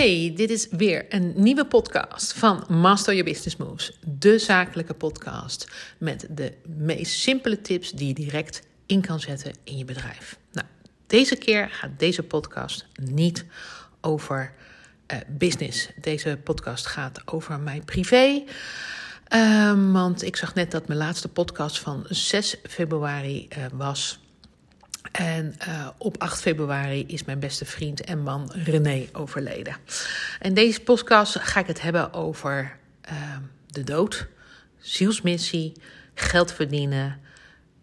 Hey, dit is weer een nieuwe podcast van Master Your Business Moves, de zakelijke podcast met de meest simpele tips die je direct in kan zetten in je bedrijf. Nou, deze keer gaat deze podcast niet over uh, business. Deze podcast gaat over mijn privé. Um, want ik zag net dat mijn laatste podcast van 6 februari uh, was. En uh, op 8 februari is mijn beste vriend en man René overleden. En deze podcast ga ik het hebben over uh, de dood, zielsmissie, geld verdienen,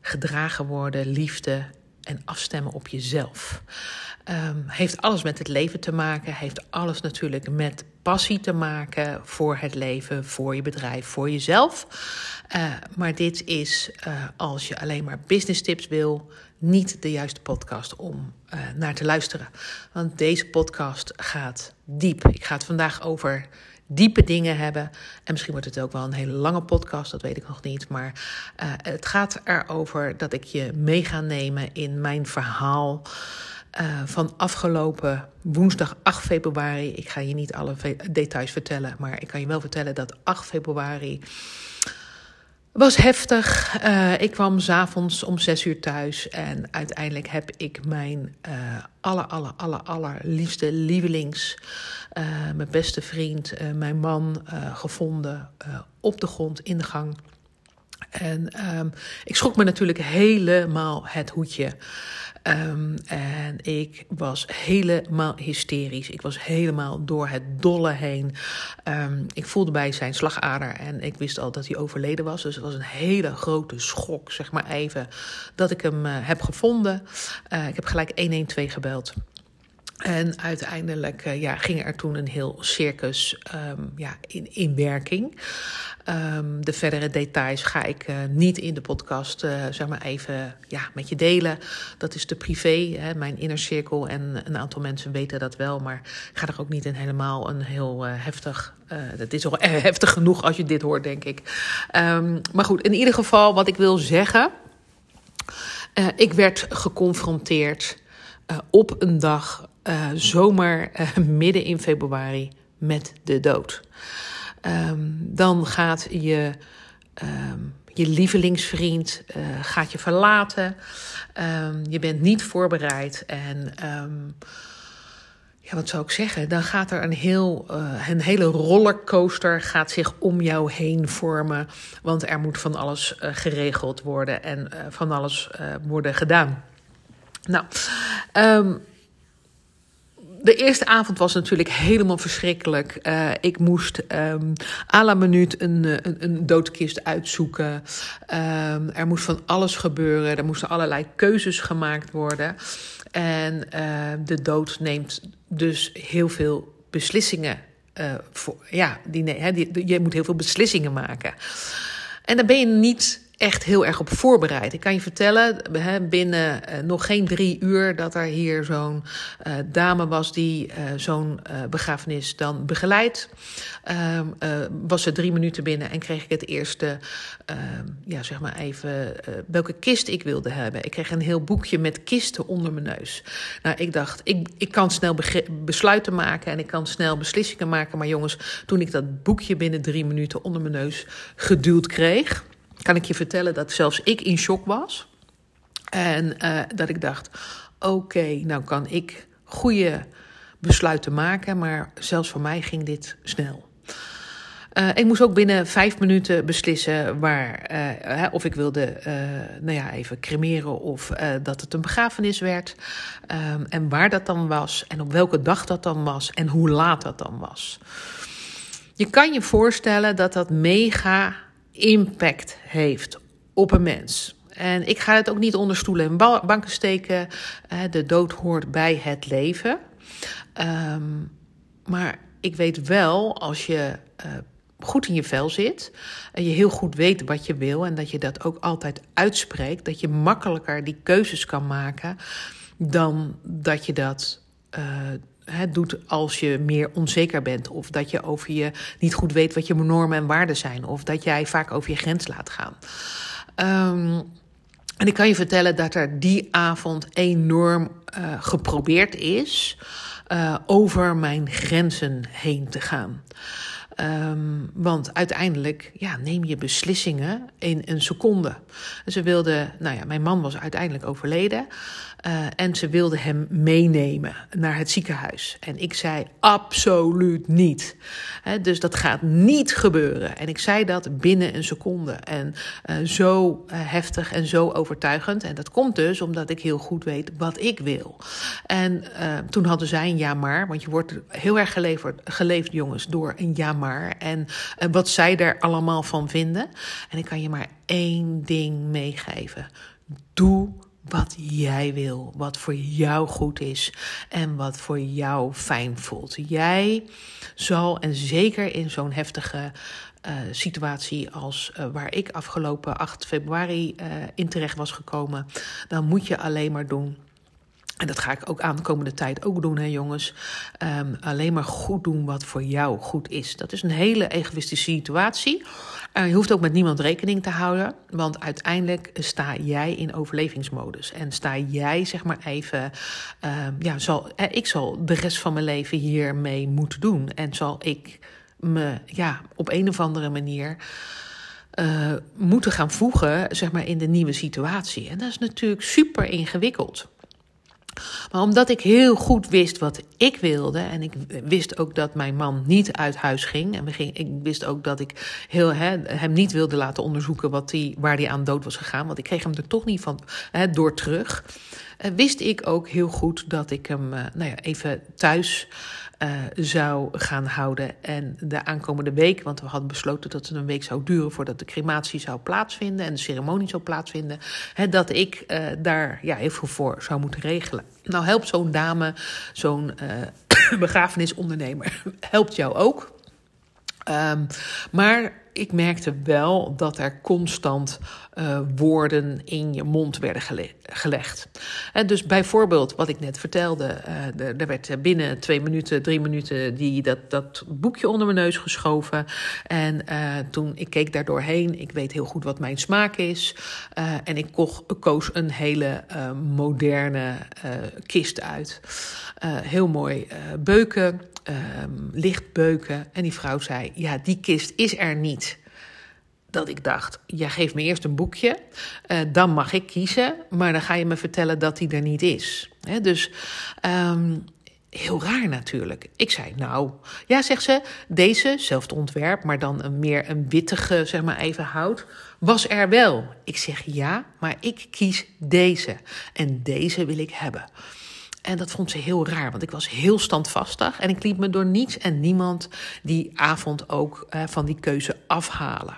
gedragen worden, liefde en afstemmen op jezelf. Um, heeft alles met het leven te maken, heeft alles natuurlijk met passie te maken voor het leven, voor je bedrijf, voor jezelf. Uh, maar dit is, uh, als je alleen maar business tips wil, niet de juiste podcast om uh, naar te luisteren. Want deze podcast gaat diep. Ik ga het vandaag over diepe dingen hebben. En misschien wordt het ook wel een hele lange podcast, dat weet ik nog niet. Maar uh, het gaat erover dat ik je mee ga nemen in mijn verhaal. Uh, van afgelopen woensdag 8 februari. Ik ga je niet alle details vertellen, maar ik kan je wel vertellen dat 8 februari was heftig. Uh, ik kwam s'avonds om zes uur thuis en uiteindelijk heb ik mijn uh, aller, aller, aller, allerliefste lievelings, uh, mijn beste vriend, mijn man gevonden op de grond in de gang. En um, ik schrok me natuurlijk helemaal het hoedje. Um, en ik was helemaal hysterisch. Ik was helemaal door het dolle heen. Um, ik voelde bij zijn slagader en ik wist al dat hij overleden was. Dus het was een hele grote schok, zeg maar even, dat ik hem uh, heb gevonden. Uh, ik heb gelijk 112 gebeld. En uiteindelijk uh, ja, ging er toen een heel circus um, ja, in, in werking. Um, de verdere details ga ik uh, niet in de podcast uh, zeg maar even ja, met je delen. Dat is te privé, hè, mijn inner cirkel. En een aantal mensen weten dat wel. Maar ik ga er ook niet in helemaal een heel heftig... dat is al heftig genoeg als je dit hoort, denk ik. Um, maar goed, in ieder geval wat ik wil zeggen... ik werd geconfronteerd op een dag uh, zomaar uh, midden in februari met de dood. Um, dan gaat je, um, je lievelingsvriend uh, gaat je verlaten. Um, je bent niet voorbereid en ja, wat zou ik zeggen? Dan gaat er een, heel, een hele rollercoaster gaat zich om jou heen vormen. Want er moet van alles geregeld worden en van alles worden gedaan. Nou, de eerste avond was natuurlijk helemaal verschrikkelijk. Uh, ik moest um, à la minuut een, een, een doodkist uitzoeken. Um, er moest van alles gebeuren. Er moesten allerlei keuzes gemaakt worden. En uh, de dood neemt dus heel veel beslissingen. Voor, ja, die, die, je moet heel veel beslissingen maken. En dan ben je niet echt heel erg op voorbereid. Ik kan je vertellen, binnen uh, nog geen drie uur, dat er hier zo'n uh, dame was die uh, zo'n begrafenis dan begeleidt. Ehm, was ze drie minuten binnen en kreeg ik het eerste, ehm, ja, zeg maar even, welke kist ik wilde hebben. Ik kreeg een heel boekje met kisten onder mijn neus. Nou, ik dacht, ik, ik kan snel besluiten maken en ik kan snel beslissingen maken. Maar jongens, toen ik dat boekje binnen drie minuten onder mijn neus geduwd kreeg kan ik je vertellen dat zelfs ik in shock was. En uh, dat ik dacht: oké, nou kan ik goede besluiten maken, maar zelfs voor mij ging dit snel. Uh, ik moest ook binnen vijf minuten beslissen waar, uh, of ik wilde nou ja, even cremeren of dat het een begrafenis werd. Um, en waar dat dan was en op welke dag dat dan was en hoe laat dat dan was. Je kan je voorstellen dat dat mega impact heeft op een mens. En ik ga het ook niet onder stoelen en banken steken. De dood hoort bij het leven. Um, maar ik weet wel, als je uh, goed in je vel zit en je heel goed weet wat je wil en dat je dat ook altijd uitspreekt, dat je makkelijker die keuzes kan maken dan dat je dat uh, he, doet als je meer onzeker bent. Of dat je over je niet goed weet wat je normen en waarden zijn. Of dat jij vaak over je grens laat gaan. Um, En ik kan je vertellen dat er die avond enorm uh, geprobeerd is uh, over mijn grenzen heen te gaan. Um, want uiteindelijk ja, neem je beslissingen in een seconde. Ze wilde, nou ja, mijn man was uiteindelijk overleden. Uh, en ze wilde hem meenemen naar het ziekenhuis. En ik zei absoluut niet. Dus dat gaat niet gebeuren. En ik zei dat binnen een seconde. En uh, zo uh, heftig en zo overtuigend. En dat komt dus omdat ik heel goed weet wat ik wil. En toen hadden zij een ja maar. Want je wordt heel erg geleverd, geleefd, jongens, door een ja maar. En wat zij daar allemaal van vinden. En ik kan je maar één ding meegeven. Doe wat jij wil, wat voor jou goed is en wat voor jou fijn voelt. Jij zal, en zeker in zo'n heftige uh, situatie als uh, waar ik afgelopen 8 februari uh, in terecht was gekomen, dan moet je alleen maar doen en dat ga ik ook aankomende tijd ook doen, hè, jongens. Um, alleen maar goed doen wat voor jou goed is. Dat is een hele egoïstische situatie. Uh, je hoeft ook met niemand rekening te houden. Want uiteindelijk sta jij in overlevingsmodus. En sta jij, zeg maar even. Uh, ja, zal, eh, ik zal de rest van mijn leven hiermee moeten doen. En zal ik me ja, op een of andere manier. Uh, moeten gaan voegen zeg maar, in de nieuwe situatie. En dat is natuurlijk super ingewikkeld. Maar omdat ik heel goed wist wat ik wilde. En ik wist ook dat mijn man niet uit huis ging. En we ik wist ook dat ik heel, hem niet wilde laten onderzoeken wat die, waar hij aan dood was gegaan. Want ik kreeg hem er toch niet van door terug. Uh, wist ik ook heel goed dat ik hem uh, nou ja, even thuis uh, zou gaan houden. En de aankomende week, want we hadden besloten dat het een week zou duren voordat de crematie zou plaatsvinden en de ceremonie zou plaatsvinden, hè, dat ik uh, daar ja, heel voor zou moeten regelen. Nou helpt zo'n dame, zo'n uh, begrafenisondernemer, helpt jou ook. Um, maar ik merkte wel dat er constant uh, woorden in je mond werden gele gelegd. En dus bijvoorbeeld wat ik net vertelde, uh, er werd binnen twee minuten, drie minuten die, dat, dat boekje onder mijn neus geschoven. En uh, toen ik keek daar doorheen, ik weet heel goed wat mijn smaak is. en ik koos een hele moderne kist uit. heel mooi beuken, um, licht beuken. En die vrouw zei: Ja, die kist is er niet. Dat ik dacht: Jij geeft me eerst een boekje, uh, dan mag ik kiezen, maar dan ga je me vertellen dat die er niet is. He, dus. Um, Heel raar natuurlijk. Ik zei, nou, ja, zegt ze, deze, zelfde ontwerp, maar dan een meer een wittige, zeg maar even hout, was er wel. Ik zeg ja, maar ik kies deze. En deze wil ik hebben. En dat vond ze heel raar, want ik was heel standvastig en ik liet me door niets en niemand die avond ook uh, van die keuze afhalen.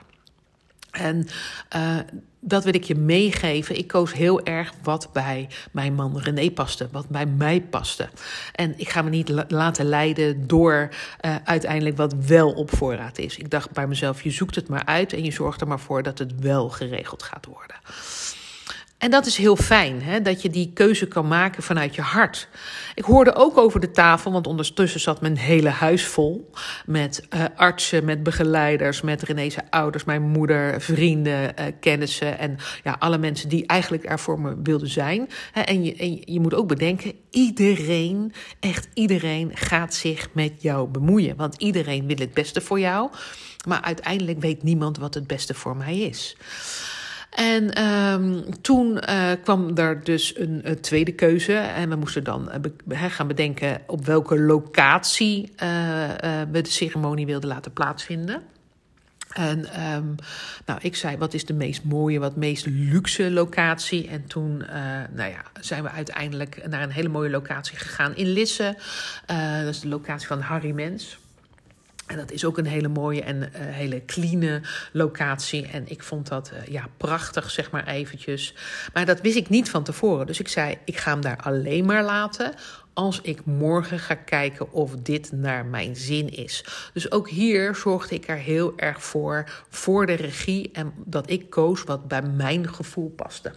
En uh, dat wil ik je meegeven. Ik koos heel erg wat bij mijn man René paste, wat bij mij paste. En ik ga me niet laten leiden door uh, uiteindelijk wat wel op voorraad is. Ik dacht bij mezelf: je zoekt het maar uit en je zorgt er maar voor dat het wel geregeld gaat worden. En dat is heel fijn, hè, dat je die keuze kan maken vanuit je hart. Ik hoorde ook over de tafel, want ondertussen zat mijn hele huis vol. Met uh, artsen, met begeleiders, met René's ouders, mijn moeder, vrienden, uh, kennissen. En ja, alle mensen die eigenlijk er voor me wilden zijn. En je, en je moet ook bedenken, iedereen, echt iedereen gaat zich met jou bemoeien. Want iedereen wil het beste voor jou. Maar uiteindelijk weet niemand wat het beste voor mij is. En um, toen uh, kwam er dus een, tweede keuze. En we moesten dan be gaan bedenken op welke locatie uh, we de ceremonie wilden laten plaatsvinden. En um, nou, ik zei, wat is de meest mooie, wat meest luxe locatie? En toen nou ja, zijn we uiteindelijk naar een hele mooie locatie gegaan in Lisse. dat is de locatie van Harry Mens. En dat is ook een hele mooie en uh, hele clean locatie. En ik vond dat uh, ja, prachtig, zeg maar eventjes. Maar dat wist ik niet van tevoren. Dus ik zei, ik ga hem daar alleen maar laten als ik morgen ga kijken of dit naar mijn zin is. Dus ook hier zorgde ik er heel erg voor, voor de regie en dat ik koos wat bij mijn gevoel paste.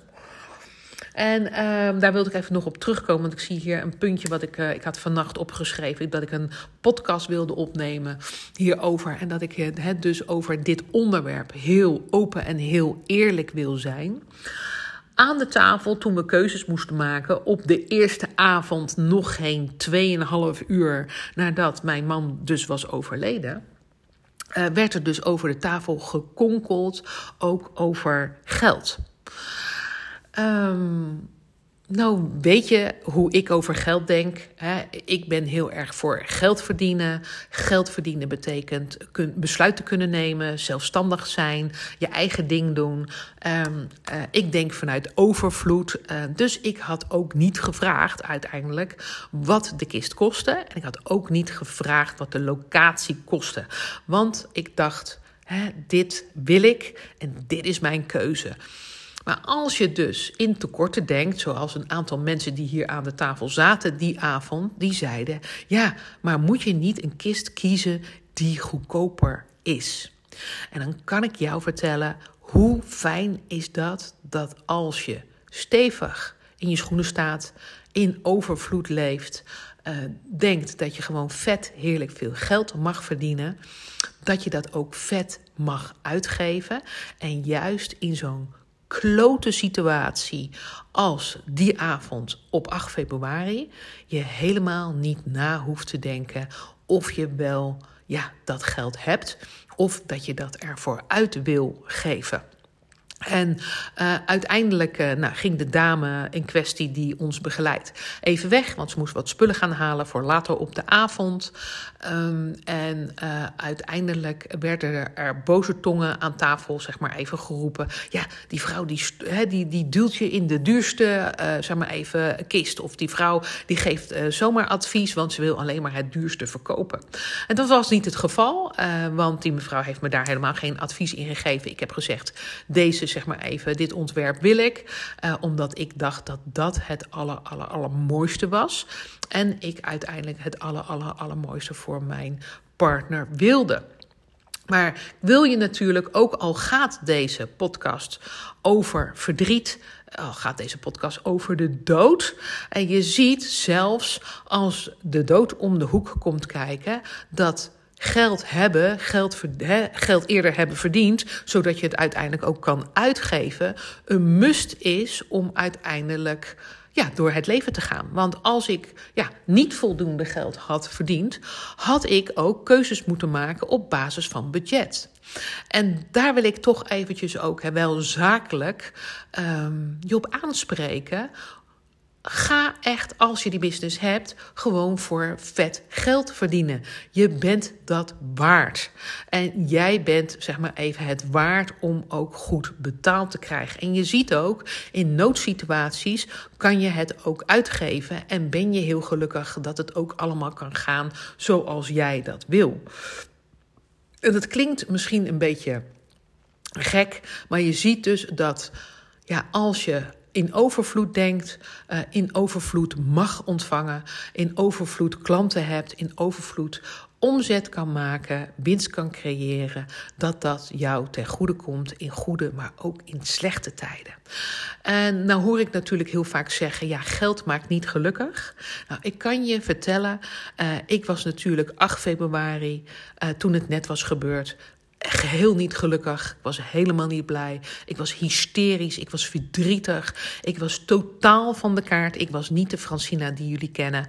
En uh, daar wilde ik even nog op terugkomen. Want ik zie hier een puntje wat ik. Uh, ik had vannacht opgeschreven. Dat ik een podcast wilde opnemen hierover. En dat ik het dus over dit onderwerp heel open en heel eerlijk wil zijn. aan de tafel toen we keuzes moesten maken. Op de eerste avond, nog geen 2,5 uur nadat mijn man dus was overleden. Uh, werd er dus over de tafel gekonkeld, ook over geld. Um, nou, weet je hoe ik over geld denk? Hè? Ik ben heel erg voor geld verdienen. Geld verdienen betekent besluiten kunnen nemen, zelfstandig zijn, je eigen ding doen. Um, uh, ik denk vanuit overvloed. Uh, dus ik had ook niet gevraagd uiteindelijk wat de kist kostte. En ik had ook niet gevraagd wat de locatie kostte. Want ik dacht, hè, dit wil ik en dit is mijn keuze. Maar als je dus in tekorten denkt, zoals een aantal mensen die hier aan de tafel zaten die avond, die zeiden: ja, maar moet je niet een kist kiezen die goedkoper is? En dan kan ik jou vertellen hoe fijn is dat dat als je stevig in je schoenen staat, in overvloed leeft, uh, denkt dat je gewoon vet heerlijk veel geld mag verdienen, dat je dat ook vet mag uitgeven en juist in zo'n klote situatie als die avond op 8 februari je helemaal niet na hoeft te denken of je wel ja, dat geld hebt of dat je dat ervoor uit wil geven. En uh, uiteindelijk uh, nou, ging de dame in kwestie die ons begeleidt even weg, want ze moest wat spullen gaan halen voor later op de avond. Um, en uh, uiteindelijk werden er boze tongen aan tafel, zeg maar even geroepen. Ja, die vrouw die, he, die, die duwt je in de duurste, zeg maar even, kist. Of die vrouw die geeft zomaar advies, want ze wil alleen maar het duurste verkopen. En dat was niet het geval, want die mevrouw heeft me daar helemaal geen advies in gegeven. Ik heb gezegd, deze zeg maar even, dit ontwerp wil ik. Uh, omdat ik dacht dat dat het aller, aller, allermooiste was. En ik uiteindelijk het aller, aller, allermooiste voor mijn partner wilde. Maar wil je natuurlijk, ook al gaat deze podcast over verdriet, al gaat deze podcast over de dood. En je ziet zelfs als de dood om de hoek komt kijken, dat geld hebben, geld, geld eerder hebben verdiend, zodat je het uiteindelijk ook kan uitgeven, een must is om uiteindelijk ja, door het leven te gaan. Want als ik ja, niet voldoende geld had verdiend, had ik ook keuzes moeten maken op basis van budget. En daar wil ik toch eventjes ook wel zakelijk um, je op aanspreken Ga echt, als je die business hebt, gewoon voor vet geld verdienen. Je bent dat waard. En jij bent, zeg maar even, het waard om ook goed betaald te krijgen. En je ziet ook, in noodsituaties kan je het ook uitgeven. En ben je heel gelukkig dat het ook allemaal kan gaan zoals jij dat wil. En dat klinkt misschien een beetje gek, maar je ziet dus dat ja, als je in overvloed denkt, uh, in overvloed mag ontvangen, in overvloed klanten hebt, in overvloed omzet kan maken, winst kan creëren, dat dat jou ten goede komt in goede, maar ook in slechte tijden. En nou hoor ik natuurlijk heel vaak zeggen, ja, geld maakt niet gelukkig. Nou, ik kan je vertellen, uh, ik was natuurlijk 8 februari, uh, toen het net was gebeurd, geheel niet gelukkig. Ik was helemaal niet blij. Ik was hysterisch. Ik was verdrietig. Ik was totaal van de kaart. Ik was niet de Francina die jullie kennen.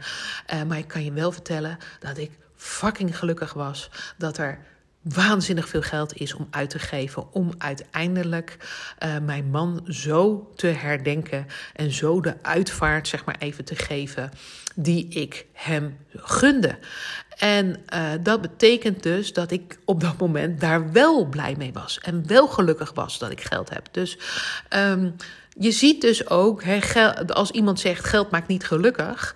Uh, maar ik kan je wel vertellen dat ik fucking gelukkig was. Dat er waanzinnig veel geld is om uit te geven. Om uiteindelijk uh, mijn man zo te herdenken. En zo de uitvaart, zeg maar even te geven. Die ik hem gunde. En uh, dat betekent dus dat ik op dat moment daar wel blij mee was. En wel gelukkig was dat ik geld heb. Dus um, je ziet dus ook, als iemand zegt geld maakt niet gelukkig,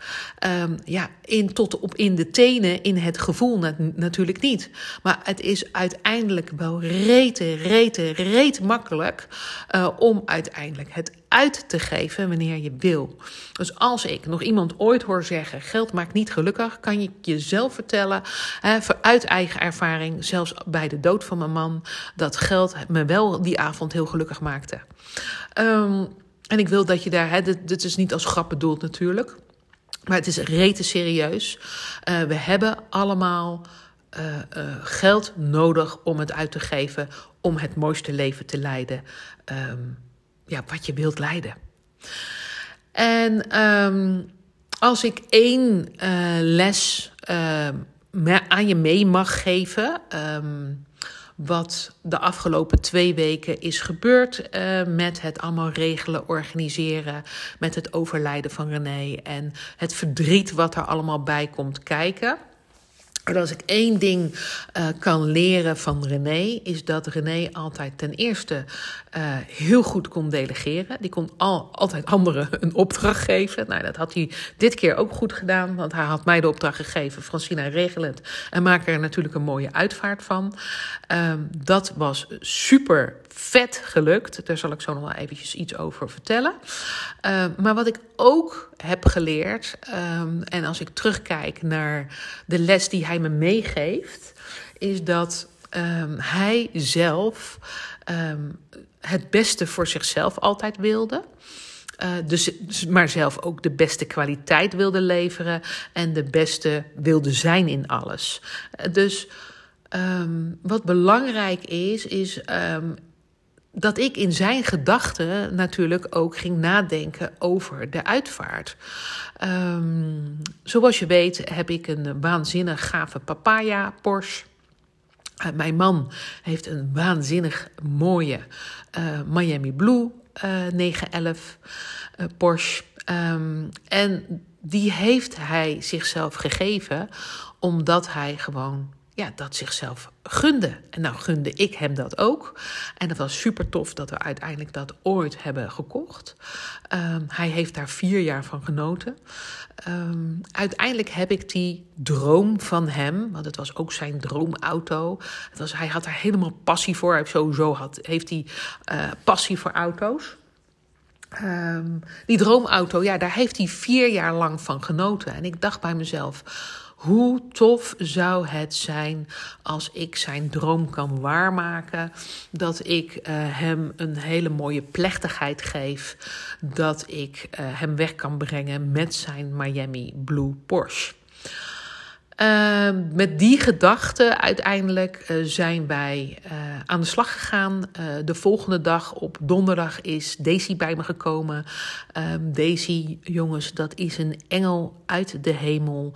um, ja, in, tot op in de tenen, in het gevoel natuurlijk niet. Maar het is uiteindelijk wel rete, rete, reet makkelijk uh, om uiteindelijk het uit te geven wanneer je wil. Dus als ik nog iemand ooit hoor zeggen: geld maakt niet gelukkig, kan je jezelf vertellen, hè, uit eigen ervaring, zelfs bij de dood van mijn man, dat geld me wel die avond heel gelukkig maakte. Um, en ik wil dat je daar, hè, dit, is niet als grap bedoeld natuurlijk, maar het is rete serieus. Uh, we hebben allemaal uh, uh, geld nodig om het uit te geven, om het mooiste leven te leiden. Um, ja, wat je wilt leiden. En ehm, als ik één les aan je mee mag geven. Um, wat de afgelopen twee weken is gebeurd uh, met het allemaal regelen, organiseren, met het overlijden van René en het verdriet wat er allemaal bij komt kijken. En als ik één ding uh, kan leren van René, is dat René altijd ten eerste uh, heel goed kon delegeren. Die kon al, altijd anderen een opdracht geven. Nou, dat had hij dit keer ook goed gedaan, want hij had mij de opdracht gegeven: Francina, regel het en maak er natuurlijk een mooie uitvaart van. Uh, dat was super vet gelukt. Daar zal ik zo nog wel eventjes iets over vertellen. Uh, maar wat ik ook heb geleerd, um, en als ik terugkijk naar de les die hij me meegeeft, is dat um, hij zelf het beste voor zichzelf altijd wilde. Uh, dus, maar zelf ook de beste kwaliteit wilde leveren en de beste wilde zijn in alles. Uh, dus wat belangrijk is, is dat ik in zijn gedachten natuurlijk ook ging nadenken over de uitvaart. Um, zoals je weet heb ik een waanzinnig gave papaya Porsche. Uh, mijn man heeft een waanzinnig mooie uh, Miami Blue uh, 911 Porsche. Um, en die heeft hij zichzelf gegeven omdat hij gewoon ja, dat zichzelf gunde. En nou gunde ik hem dat ook. En dat was super tof dat we uiteindelijk dat ooit hebben gekocht. Um, hij heeft daar vier jaar van genoten. Um, uiteindelijk heb ik die droom van hem, want het was ook zijn droomauto. Het was, hij had daar helemaal passie voor. Hij sowieso had, heeft hij uh, passie voor auto's. Um, die droomauto, ja, daar heeft hij vier jaar lang van genoten. En ik dacht bij mezelf hoe tof zou het zijn als ik zijn droom kan waarmaken? Dat ik uh, hem een hele mooie plechtigheid geef. Dat ik uh, hem weg kan brengen met zijn Miami Blue Porsche. Uh, met die gedachte uiteindelijk uh, zijn wij uh, aan de slag gegaan. de volgende dag op donderdag is Daisy bij me gekomen. Ehm, Daisy, jongens, dat is een engel uit de hemel.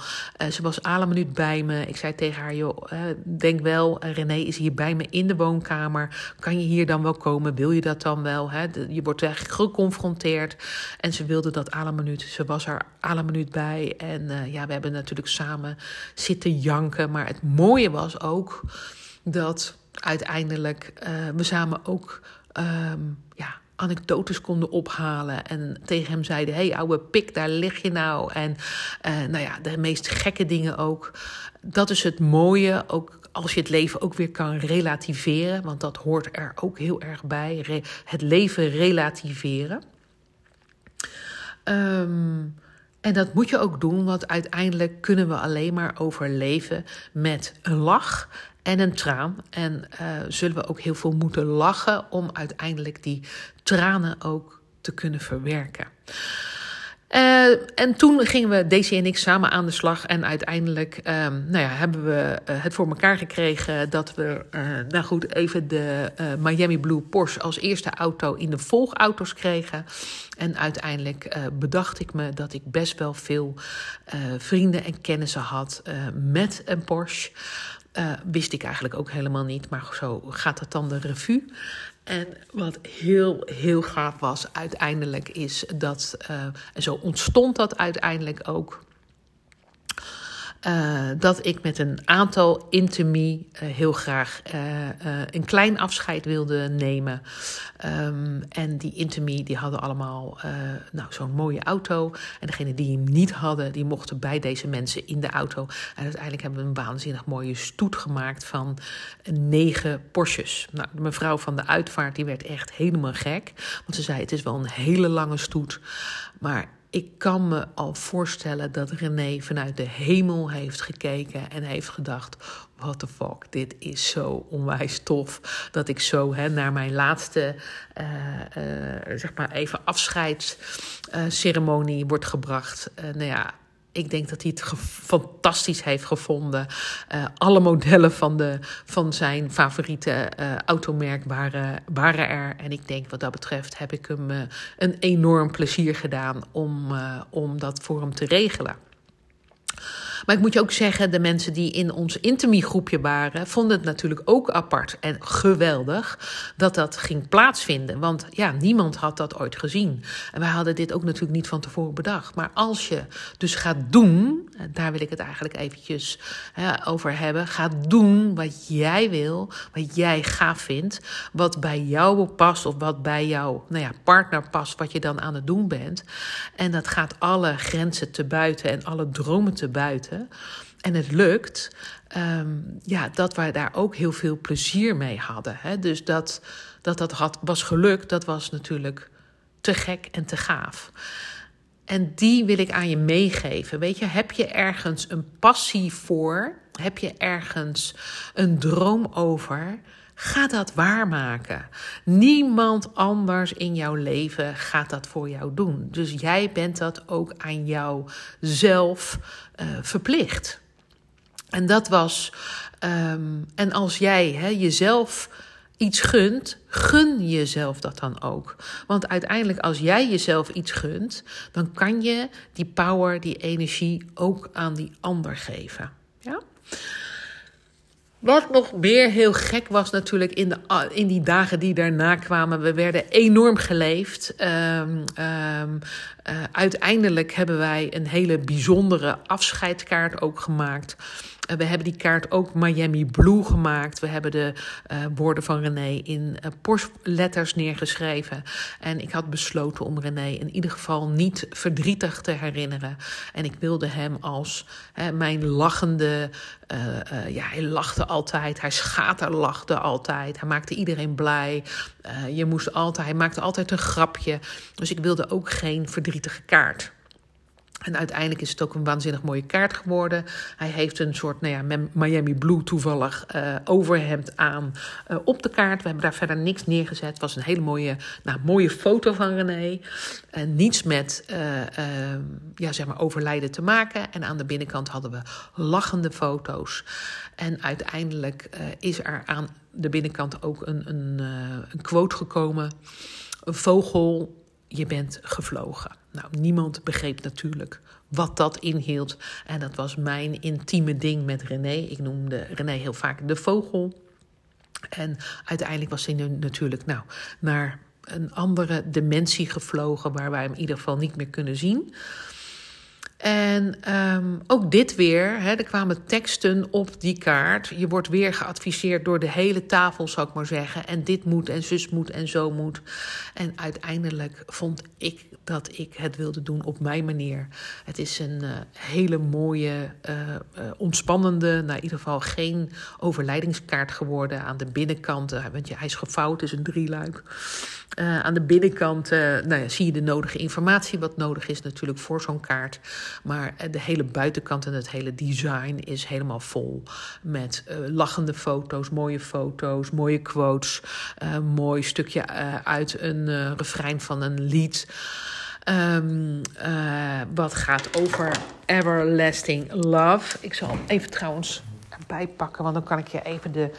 ze was alle minuut bij me. Ik zei tegen haar, joh, denk wel, René is hier bij me in de woonkamer. Kan je hier dan wel komen? Wil je dat dan wel? Hè? Je wordt eigenlijk geconfronteerd. En ze wilde dat alle minuut. Ze was er alle minuut bij. En ja, we hebben natuurlijk samen zitten janken. Maar het mooie was ook dat uiteindelijk uh, we samen ook um, ja, anekdotes konden ophalen. En tegen hem zeiden: hey, ouwe pik, daar lig je nou. En uh, nou ja, de meest gekke dingen ook. Dat is het mooie, ook als je het leven ook weer kan relativeren. Want dat hoort er ook heel erg bij. Het leven relativeren. Um, en dat moet je ook doen, want uiteindelijk kunnen we alleen maar overleven met een lach en een traan. En uh, zullen we ook heel veel moeten lachen om uiteindelijk die tranen ook te kunnen verwerken. Uh, en toen gingen we, Daisy en ik, samen aan de slag. En uiteindelijk um, nou ja, hebben we uh, het voor elkaar gekregen dat we, uh, nou goed, even de Miami Blue Porsche als eerste auto in de volgauto's kregen. En uiteindelijk bedacht ik me dat ik best wel veel vrienden en kennissen had met een Porsche. wist ik eigenlijk ook helemaal niet, maar zo gaat het dan de revue. En wat heel, heel gaaf was uiteindelijk is dat, uh, en zo ontstond dat uiteindelijk ook, uh, dat ik met een aantal intimie uh, heel graag uh, een klein afscheid wilde nemen. Um, en die intimie die hadden allemaal nou, zo'n mooie auto. En degene die hem niet hadden, die mochten bij deze mensen in de auto. En uiteindelijk hebben we een waanzinnig mooie stoet gemaakt van negen Porsches. Nou, de mevrouw van de uitvaart die werd echt helemaal gek. Want ze zei, het is wel een hele lange stoet. Maar ik kan me al voorstellen dat René vanuit de hemel heeft gekeken en heeft gedacht: what the fuck, dit is zo onwijs tof. Dat ik zo hè, naar mijn laatste, uh, uh, zeg maar even afscheidsceremonie uh, wordt gebracht. nou ja, ik denk dat hij het fantastisch heeft gevonden. Uh, alle modellen van, de, van zijn favoriete uh, automerk waren, waren er. En ik denk wat dat betreft heb ik hem uh, een enorm plezier gedaan om, om dat voor hem te regelen. Maar ik moet je ook zeggen, de mensen die in ons Intimi groepje waren, vonden het natuurlijk ook apart en geweldig dat dat ging plaatsvinden. Want ja, niemand had dat ooit gezien. En wij hadden dit ook natuurlijk niet van tevoren bedacht. Maar als je dus gaat doen, daar wil ik het eigenlijk eventjes hè, over hebben. Ga doen wat jij wil, wat jij gaaf vindt, wat bij jou past of wat bij jouw nou ja, partner past, wat je dan aan het doen bent. En dat gaat alle grenzen te buiten en alle dromen te buiten. En het lukt, um, ja, dat wij daar ook heel veel plezier mee hadden. Hè? Dus dat dat, dat had, was gelukt, dat was natuurlijk te gek en te gaaf. En die wil ik aan je meegeven. Weet je, heb je ergens een passie voor? Heb je ergens een droom over? Ga dat waarmaken. Niemand anders in jouw leven gaat dat voor jou doen. Dus jij bent dat ook aan jouzelf uh, verplicht. En dat was. Um, en als jij jezelf iets gunt, gun jezelf dat dan ook. Want uiteindelijk, als jij jezelf iets gunt, dan kan je die power, die energie ook aan die ander geven. Ja? Wat nog meer heel gek was natuurlijk in, de, in die dagen die daarna kwamen. We werden enorm geleefd. Um, um, uh, uiteindelijk hebben wij een hele bijzondere afscheidskaart ook gemaakt. Uh, we hebben die kaart ook Miami Blue gemaakt. We hebben de uh, woorden van René in postletters neergeschreven. En ik had besloten om René in ieder geval niet verdrietig te herinneren. En ik wilde hem als mijn lachende. ja, hij lachte altijd. Hij schaterlachte altijd. Hij maakte iedereen blij. je moest altijd, hij maakte altijd een grapje. Dus ik wilde ook geen verdriet verdrietige kaart. En uiteindelijk is het ook een waanzinnig mooie kaart geworden. Hij heeft een soort nou ja, Miami Blue toevallig uh, overhemd aan uh, op de kaart. We hebben daar verder niks neergezet. Het was een hele mooie, nou, mooie foto van René. Niets met ja, zeg maar overlijden te maken. En aan de binnenkant hadden we lachende foto's. En uiteindelijk is er aan de binnenkant ook een, een, een quote gekomen. Een vogel je bent gevlogen. Nou, niemand begreep natuurlijk wat dat inhield. En dat was mijn intieme ding met René. Ik noemde René heel vaak de vogel. En uiteindelijk was hij natuurlijk nou, naar een andere dimensie gevlogen, waar wij hem in ieder geval niet meer kunnen zien. En um, ook dit weer, hè, er kwamen teksten op die kaart. Je wordt weer geadviseerd door de hele tafel, zou ik maar zeggen. En dit moet en zus moet en zo moet. En uiteindelijk vond ik dat ik het wilde doen op mijn manier. Het is een uh, hele mooie, uh, uh, ontspannende, nou in ieder geval geen overlijdingskaart geworden aan de binnenkant. want hij is gevouwd, is een drieluik. Aan de binnenkant nou ja, zie je de nodige informatie, wat nodig is natuurlijk voor zo'n kaart. Maar de hele buitenkant en het hele design is helemaal vol met lachende foto's, mooie foto's, mooie quotes, mooi stukje uit een refrein van een lied. Uh, wat gaat over everlasting love. Ik zal hem even trouwens erbij pakken, want dan kan ik je even de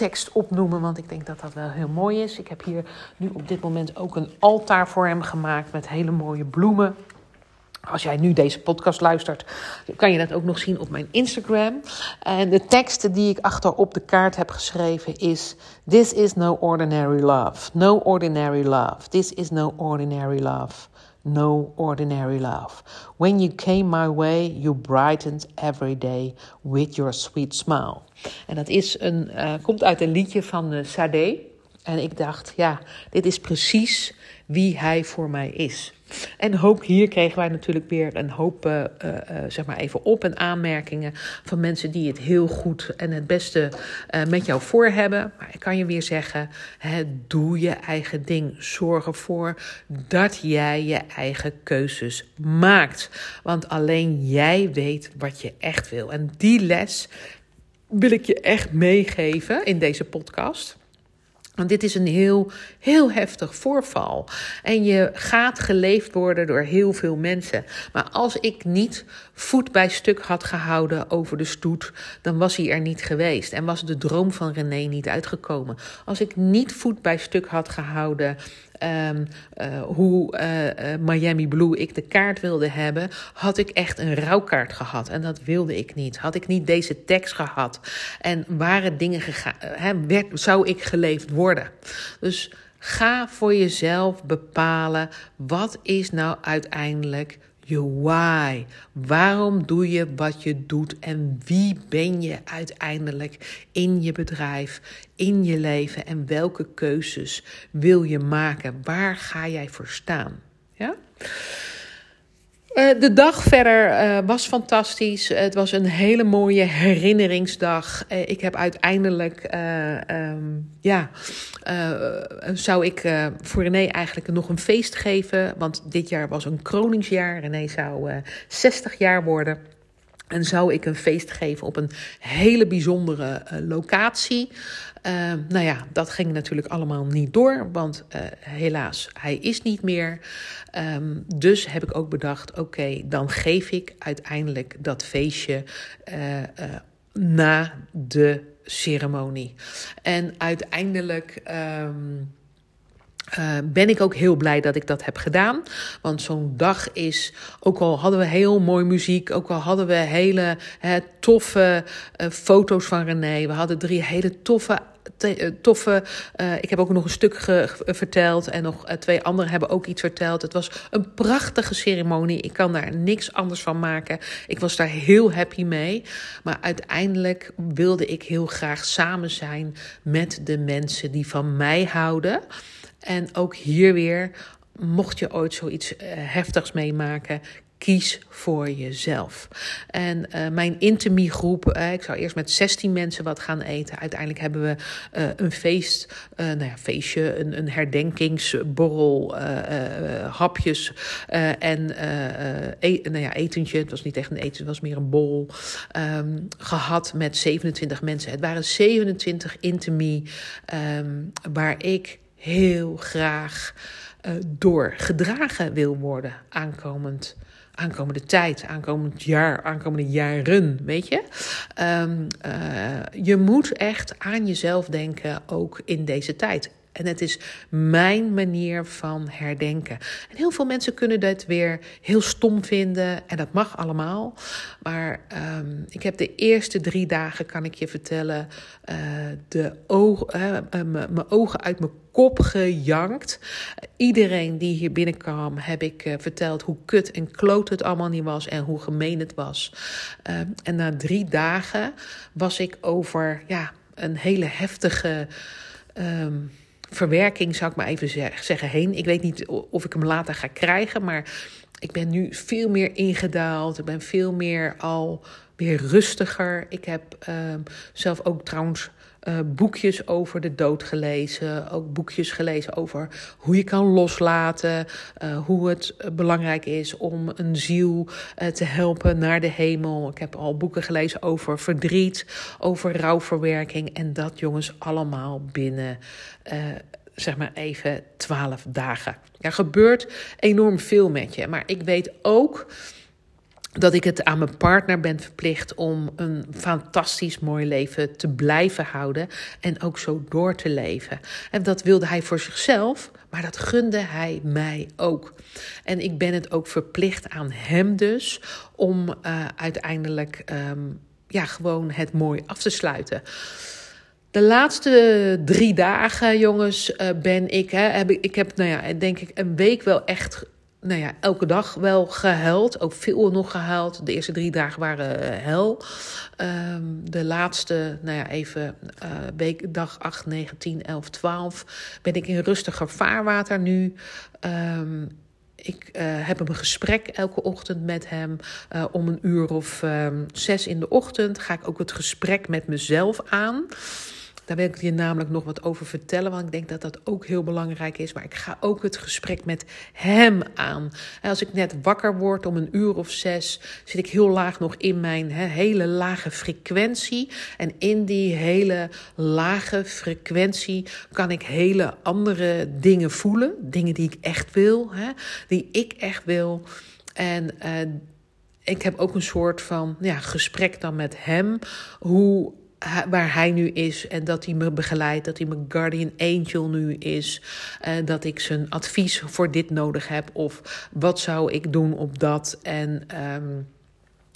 tekst opnoemen, want ik denk dat dat wel heel mooi is. Ik heb hier nu op dit moment ook een altaar voor hem gemaakt met hele mooie bloemen. Als jij nu deze podcast luistert, kan je dat ook nog zien op mijn Instagram. En de tekst die ik achter op de kaart heb geschreven is: This is no ordinary love. No ordinary love. This is no ordinary love no ordinary love. When you came my way, you brightened every day with your sweet smile. En dat is een, uh, komt uit een liedje van uh, Sade. En ik dacht, ja, dit is precies wie hij voor mij is. En ook hier kregen wij natuurlijk weer een hoop, uh, uh, zeg maar even op- en aanmerkingen van mensen die het heel goed en het beste met jou voor hebben. Maar ik kan je weer zeggen, hè, doe je eigen ding. Zorg ervoor dat jij je eigen keuzes maakt. Want alleen jij weet wat je echt wil. En die les wil ik je echt meegeven in deze podcast. Want dit is een heel, heel heftig voorval. En je gaat geleefd worden door heel veel mensen. Maar als ik niet voet bij stuk had gehouden over de stoet, dan was hij er niet geweest. En was de droom van René niet uitgekomen. Als ik niet voet bij stuk had gehouden um, uh, hoe uh, Miami Blue ik de kaart wilde hebben, had ik echt een rouwkaart gehad. En dat wilde ik niet. Had ik niet deze tekst gehad en waren dingen gegaan, zou ik geleefd worden. Dus ga voor jezelf bepalen wat is nou uiteindelijk je why. Waarom doe je wat je doet en wie ben je uiteindelijk in je bedrijf, in je leven en welke keuzes wil je maken? Waar ga jij voor staan? Ja? Uh, de dag verder uh, was fantastisch. Het was een hele mooie herinneringsdag. Uh, ik heb uiteindelijk, um, ja, zou ik voor René eigenlijk nog een feest geven. Want dit jaar was een kroningsjaar. René zou 60 jaar worden. En zou ik een feest geven op een hele bijzondere locatie. Uh, nou ja, dat ging natuurlijk allemaal niet door, want uh, helaas, hij is niet meer. Um, dus heb ik ook bedacht, oké, dan geef ik uiteindelijk dat feestje uh, na de ceremonie. En uiteindelijk. Um, uh, ben ik ook heel blij dat ik dat heb gedaan. Want zo'n dag is, ook al hadden we heel mooi muziek, ook al hadden we hele hè, toffe uh, foto's van René. We hadden drie hele toffe eh, toffe. Ik heb ook nog een stuk verteld en nog twee anderen hebben ook iets verteld. Het was een prachtige ceremonie. Ik kan daar niks anders van maken. Ik was daar heel happy mee. Maar uiteindelijk wilde ik heel graag samen zijn met de mensen die van mij houden. En ook hier weer, mocht je ooit zoiets heftigs meemaken, kies voor jezelf. En uh, mijn intimie groep, uh, ik zou eerst met 16 mensen wat gaan eten. Uiteindelijk hebben we een feest, nou ja, feestje, een, een herdenkingsborrel, hapjes en e nou ja, etentje. Het was niet echt een eten, het was meer een borrel. Um, gehad met 27 mensen. Het waren 27 intimie um, waar ik heel graag door gedragen wil worden aankomend aankomende tijd, aankomend jaar, aankomende jaren, weet je. Um, uh, je moet echt aan jezelf denken, ook in deze tijd. En het is mijn manier van herdenken. En heel veel mensen kunnen dat weer heel stom vinden. En dat mag allemaal. Maar um, ik heb de eerste drie dagen, kan ik je vertellen, uh, de ogen, uh, mijn ogen uit mijn kop gejankt. Iedereen die hier binnenkwam, heb ik verteld hoe kut en kloot het allemaal niet was en hoe gemeen het was. Uh, en na drie dagen was ik over ja, een hele heftige. Um, verwerking, zou ik maar even zeggen, heen. Ik weet niet of ik hem later ga krijgen, maar ik ben nu veel meer ingedaald. Ik ben veel meer al weer rustiger. Ik heb uh, zelf ook trouwens uh, boekjes over de dood gelezen. Ook boekjes gelezen over hoe je kan loslaten. Uh, hoe het belangrijk is om een ziel te helpen naar de hemel. Ik heb al boeken gelezen over verdriet, over rouwverwerking. En dat, jongens, allemaal binnen zeg maar even twaalf dagen. Er gebeurt enorm veel met je. Maar ik weet ook dat ik het aan mijn partner ben verplicht om een fantastisch mooi leven te blijven houden en ook zo door te leven. En dat wilde hij voor zichzelf, maar dat gunde hij mij ook. En ik ben het ook verplicht aan hem dus om uh, uiteindelijk um, ja, gewoon het mooi af te sluiten. De laatste drie dagen, jongens, uh, ben ik, hè, heb ik, ik heb, nou ja, denk ik, een week wel echt nou ja, elke dag wel gehuild. Ook veel nog gehuild. De eerste drie dagen waren uh, hel. Um, de laatste, nou ja, even uh, dag 8, 9, 10, 11, 12 ben ik in rustiger vaarwater nu. Um, ik uh, heb een gesprek elke ochtend met hem. Uh, om een uur of um, zes in de ochtend ga ik ook het gesprek met mezelf aan. Daar wil ik je namelijk nog wat over vertellen, want ik denk dat dat ook heel belangrijk is. Maar ik ga ook het gesprek met hem aan. Als ik net wakker word om een uur of zes, zit ik heel laag nog in mijn hele lage frequentie. En in die hele lage frequentie kan ik hele andere dingen voelen. Dingen die ik echt wil, die ik echt wil. En uh, ik heb ook een soort van ja, gesprek dan met hem. Hoe, waar hij nu is en dat hij me begeleidt, dat hij mijn guardian angel nu is, uh, dat ik zijn advies voor dit nodig heb of wat zou ik doen op dat en um,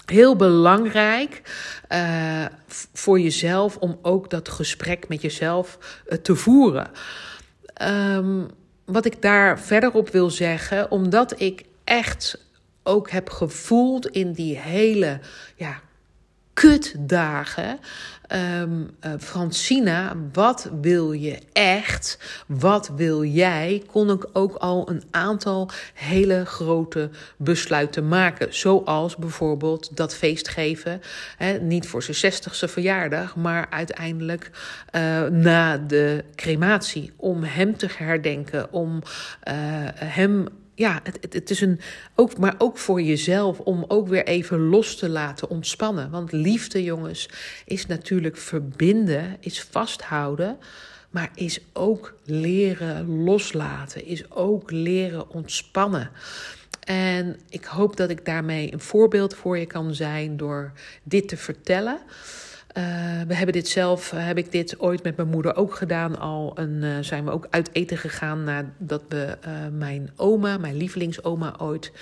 heel belangrijk uh, voor jezelf om ook dat gesprek met jezelf uh, te voeren. Um, wat ik daar verder op wil zeggen, omdat ik echt ook heb gevoeld in die hele ja, kutdagen. Um, Francina, wat wil je echt? Wat wil jij? Kon ik ook al een aantal hele grote besluiten maken. Zoals bijvoorbeeld dat feest geven. Hè, niet voor zijn zestigste verjaardag, maar uiteindelijk uh, na de crematie. Om hem te herdenken, om uh, hem ja, het, het, is een. Ook, maar ook voor jezelf om ook weer even los te laten ontspannen. Want liefde, jongens, is natuurlijk verbinden, is vasthouden. Maar is ook leren loslaten, is ook leren ontspannen. En ik hoop dat ik daarmee een voorbeeld voor je kan zijn door dit te vertellen. Uh, we hebben dit zelf, uh, heb ik dit ooit met mijn moeder ook gedaan al. En uh, zijn we ook uit eten gegaan nadat we mijn oma, mijn lievelingsoma ooit,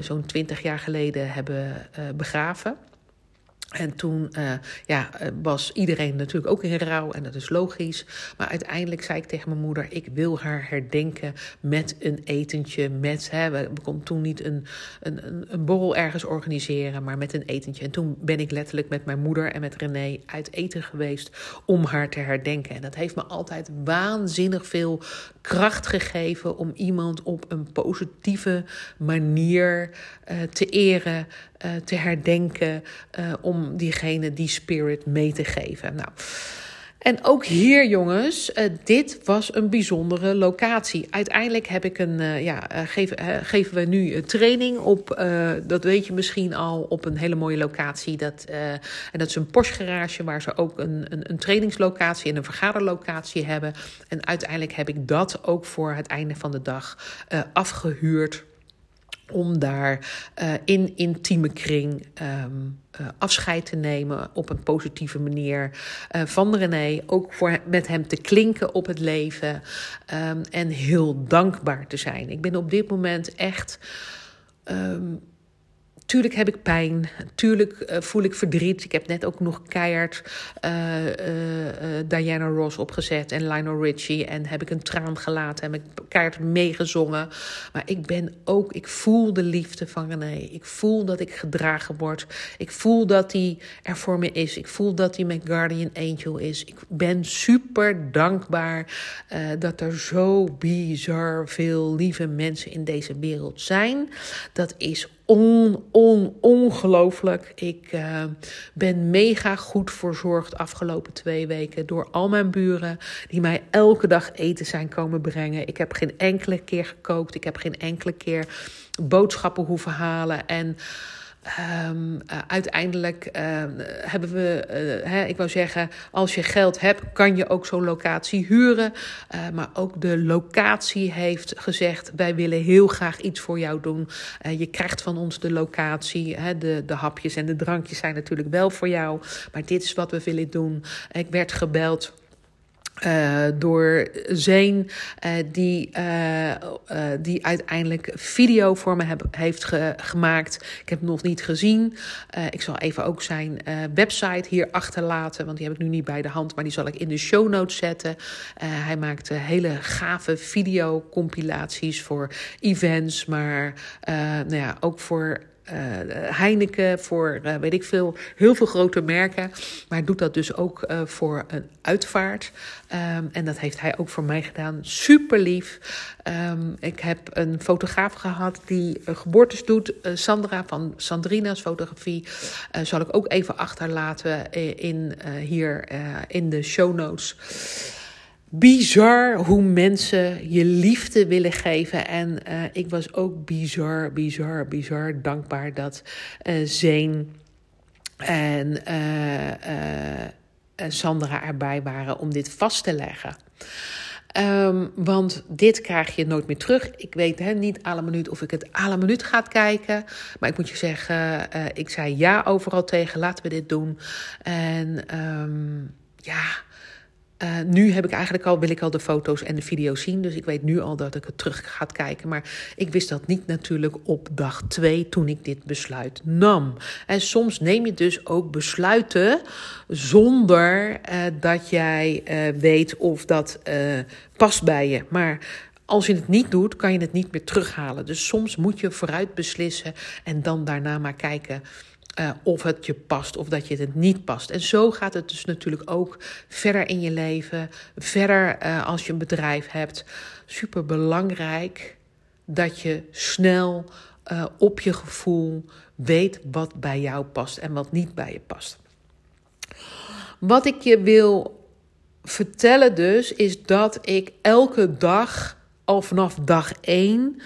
zo'n twintig jaar geleden hebben begraven. En toen uh, ja, eh, was iedereen natuurlijk ook in rouw en dat is logisch. Maar uiteindelijk zei ik tegen mijn moeder: Ik wil haar herdenken met een etentje. Met, hè, we, we toen niet een, een, een borrel ergens organiseren, maar met een etentje. En toen ben ik letterlijk met mijn moeder en met René uit eten geweest om haar te herdenken. En dat heeft me altijd waanzinnig veel kracht gegeven om iemand op een positieve manier uh, te eren, uh, te herdenken, uh, om diegene die spirit mee te geven. Nou. En ook hier, jongens, uh, dit was een bijzondere locatie. Uiteindelijk heb ik een, ja, geven, geven we nu een training op, dat weet je misschien al, op een hele mooie locatie. Dat, en dat is een Porsche garage waar ze ook een, een, een trainingslocatie en een vergaderlocatie hebben. En uiteindelijk heb ik dat ook voor het einde van de dag afgehuurd om daar uh, in intieme kring um, uh, afscheid te nemen op een positieve manier uh, van René. Ook voor met hem te klinken op het leven um, en heel dankbaar te zijn. Ik ben op dit moment echt. Um, Tuurlijk heb ik pijn. Tuurlijk uh, voel ik verdriet. Ik heb net ook nog keihard uh, uh, Diana Ross opgezet en Lionel Richie. En heb ik een traan gelaten. Heb ik keihard meegezongen. Maar ik ben ook, ik voel de liefde van René. Ik voel dat ik gedragen word. Ik voel dat hij er voor me is. Ik voel dat hij mijn guardian angel is. Ik ben super dankbaar dat er zo bizar veel lieve mensen in deze wereld zijn. Dat is on, on, ongelooflijk. Ik uh, ben mega goed verzorgd afgelopen twee weken door al mijn buren die mij elke dag eten zijn komen brengen. Ik heb geen enkele keer gekookt. Ik heb geen enkele keer boodschappen hoeven halen. En Um, uh, uiteindelijk uh, hebben we, uh, hè, ik wou zeggen, als je geld hebt, kan je ook zo'n locatie huren. maar ook de locatie heeft gezegd: wij willen heel graag iets voor jou doen. je krijgt van ons de locatie. Hè, de, de hapjes en de drankjes zijn natuurlijk wel voor jou. Maar dit is wat we willen doen. Ik werd gebeld uh, door Zeen, uh, die, uh, die uiteindelijk video voor me heb, heeft ge, gemaakt. Ik heb hem nog niet gezien. ik zal even ook zijn website hier achterlaten, want die heb ik nu niet bij de hand, maar die zal ik in de show notes zetten. hij maakt hele gave videocompilaties voor events, maar nou ja, ook voor Heineken, voor weet ik veel, heel veel grote merken. Maar doet dat dus ook voor een uitvaart. Ehm, en dat heeft hij ook voor mij gedaan. Super lief. Ehm, ik heb een fotograaf gehad die geboortes doet. Sandra van Sandrina's Fotografie. zal ik ook even achterlaten in, hier in de show notes bizar hoe mensen je liefde willen geven. En uh, ik was ook bizar, bizar, bizar dankbaar dat uh, Zeen en uh, Sandra erbij waren om dit vast te leggen. Um, want dit krijg je nooit meer terug. Ik weet hè, niet alle minuut of ik het alle minuut ga kijken. Maar ik moet je zeggen, ik zei ja overal tegen. Laten we dit doen. En um, ja uh, nu heb ik eigenlijk al, wil ik al de foto's en de video's zien. Dus ik weet nu al dat ik het terug ga kijken. Maar ik wist dat niet natuurlijk op dag twee toen ik dit besluit nam. En soms neem je dus ook besluiten zonder uh, dat jij uh, weet of dat past bij je. Maar als je het niet doet, kan je het niet meer terughalen. Dus soms moet je vooruit beslissen en dan daarna maar kijken uh, of het je past of dat je het niet past. En zo gaat het dus natuurlijk ook verder in je leven. Verder uh, als je een bedrijf hebt. Super belangrijk dat je snel uh, op je gevoel weet wat bij jou past en wat niet bij je past. Wat ik je wil vertellen dus is dat ik elke dag al vanaf dag 1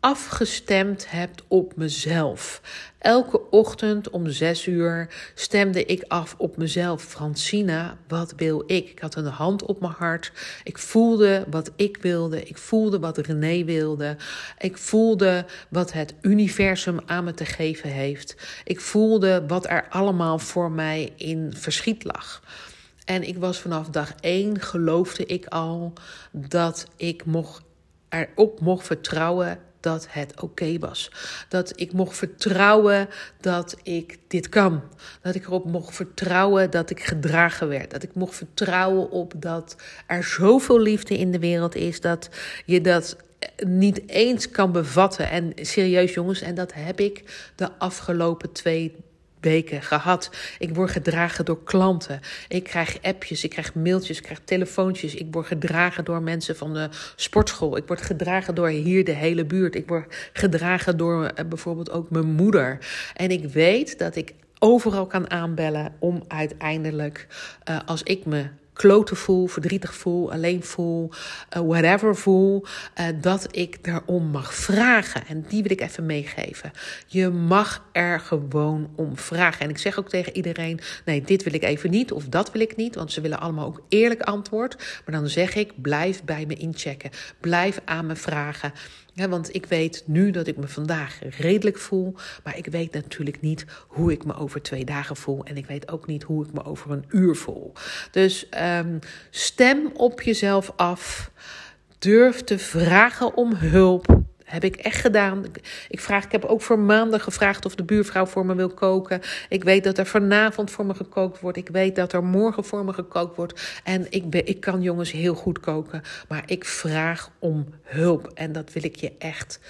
afgestemd hebt op mezelf. Elke ochtend om zes uur stemde ik af op mezelf. Francina, wat wil ik? Ik had een hand op mijn hart. Ik voelde wat ik wilde. Ik voelde wat René wilde. Ik voelde wat het universum aan me te geven heeft. Ik voelde wat er allemaal voor mij in verschiet lag. En ik was vanaf dag één, geloofde ik al dat ik mocht erop mocht vertrouwen dat het oké was. Dat ik mocht vertrouwen dat ik dit kan. Dat ik erop mocht vertrouwen dat ik gedragen werd. Dat ik mocht vertrouwen op dat er zoveel liefde in de wereld is dat je dat niet eens kan bevatten. En serieus jongens, en dat heb ik de afgelopen twee weken gehad. Ik word gedragen door klanten. Ik krijg appjes, ik krijg mailtjes, ik krijg telefoontjes. Ik word gedragen door mensen van de sportschool. Ik word gedragen door hier de hele buurt. Ik word gedragen door uh, bijvoorbeeld ook mijn moeder. En ik weet dat ik overal kan aanbellen om uiteindelijk, uh, als ik me kloten voel, verdrietig voel, alleen voel, uh, whatever voel, uh, dat ik daarom mag vragen. En die wil ik even meegeven. Je mag er gewoon om vragen. En ik zeg ook tegen iedereen: nee, dit wil ik even niet of dat wil ik niet, want ze willen allemaal ook eerlijk antwoord. Maar dan zeg ik: blijf bij me inchecken, blijf aan me vragen. Ja, want ik weet nu dat ik me vandaag redelijk voel, maar ik weet natuurlijk niet hoe ik me over twee dagen voel. En ik weet ook niet hoe ik me over een uur voel. Dus um, stem op jezelf af. Durf te vragen om hulp. Heb ik echt gedaan. Ik, vraag, ik heb ook voor maanden gevraagd of de buurvrouw voor me wil koken. Ik weet dat er vanavond voor me gekookt wordt. Ik weet dat er morgen voor me gekookt wordt. En ik, ben, ik kan jongens heel goed koken. Maar ik vraag om hulp. En dat wil ik je echt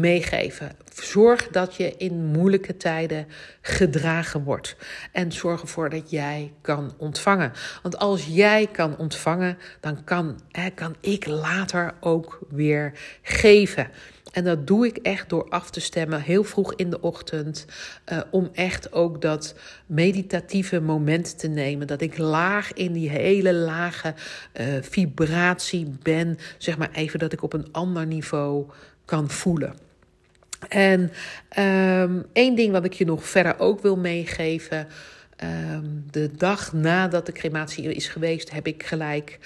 meegeven. Zorg dat je in moeilijke tijden gedragen wordt. En zorg ervoor dat jij kan ontvangen. Want als jij kan ontvangen, dan kan, ik later ook weer geven. En dat doe ik echt door af te stemmen heel vroeg in de ochtend. Uh, om echt ook dat meditatieve moment te nemen. Dat ik laag in die hele lage uh, vibratie ben. Zeg maar even dat ik op een ander niveau kan voelen. En um, één ding wat ik je nog verder ook wil meegeven. Um, de dag nadat de crematie is geweest, heb ik gelijk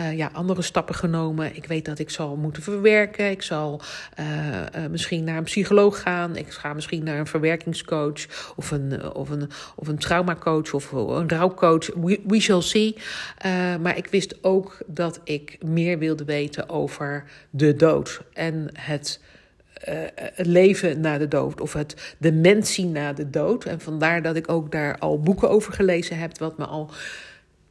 uh, ja, andere stappen genomen. Ik weet dat ik zal moeten verwerken. Ik zal uh, uh, misschien naar een psycholoog gaan. Ik ga misschien naar een verwerkingscoach of een, of een, of een traumacoach of een rouwcoach. We, we shall see. maar ik wist ook dat ik meer wilde weten over de dood en het uh, het leven na de dood of het dementie na de dood. En vandaar dat ik ook daar al boeken over gelezen heb, wat me al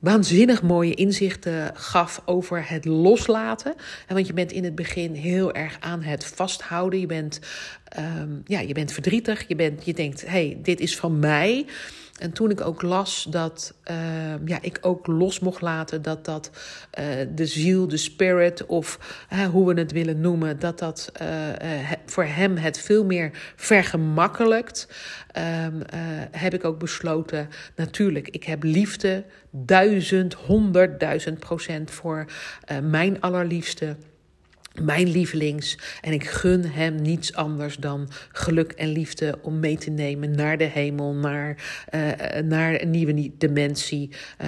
waanzinnig mooie inzichten gaf over het loslaten. Want je bent in het begin heel erg aan het vasthouden. Je bent, ehm, ja, je bent verdrietig. Je, bent, je denkt, hey, dit is van mij. En toen ik ook las dat ehm, ja, ik ook los mocht laten dat dat uh, de ziel, de spirit of hoe we het willen noemen, dat dat uh, voor hem het veel meer vergemakkelijkt, um, heb ik ook besloten, natuurlijk, ik heb liefde, duizend, honderdduizend procent voor mijn allerliefste mijn lievelings. En ik gun hem niets anders dan geluk en liefde om mee te nemen naar de hemel, naar, uh, naar een nieuwe dimensie. Uh,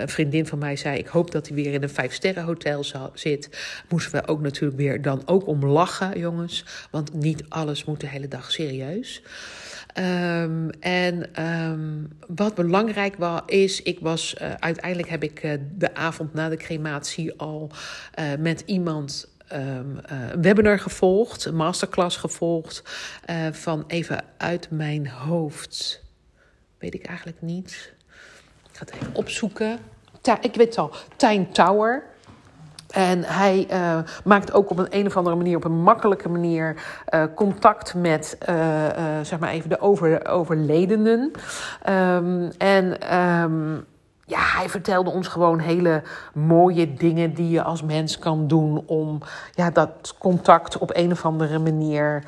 een vriendin van mij zei: Ik hoop dat hij weer in een vijfsterrenhotel zit. Moesten we ook natuurlijk weer dan ook om lachen, jongens. Want niet alles moet de hele dag serieus. Um, en um, wat belangrijk was, is, ik was uiteindelijk heb ik de avond na de crematie al met iemand een webinar gevolgd, een masterclass gevolgd. Uh, van even uit mijn hoofd. Weet ik eigenlijk niet. Ik ga het even opzoeken. Ik weet het al. Tijn Tower. En hij uh, maakt ook op een, een of andere manier, op een makkelijke manier, contact met, zeg maar even, de over, overledenen. Um, en um, ja, hij vertelde ons gewoon hele mooie dingen die je als mens kan doen om ja, dat contact op een of andere manier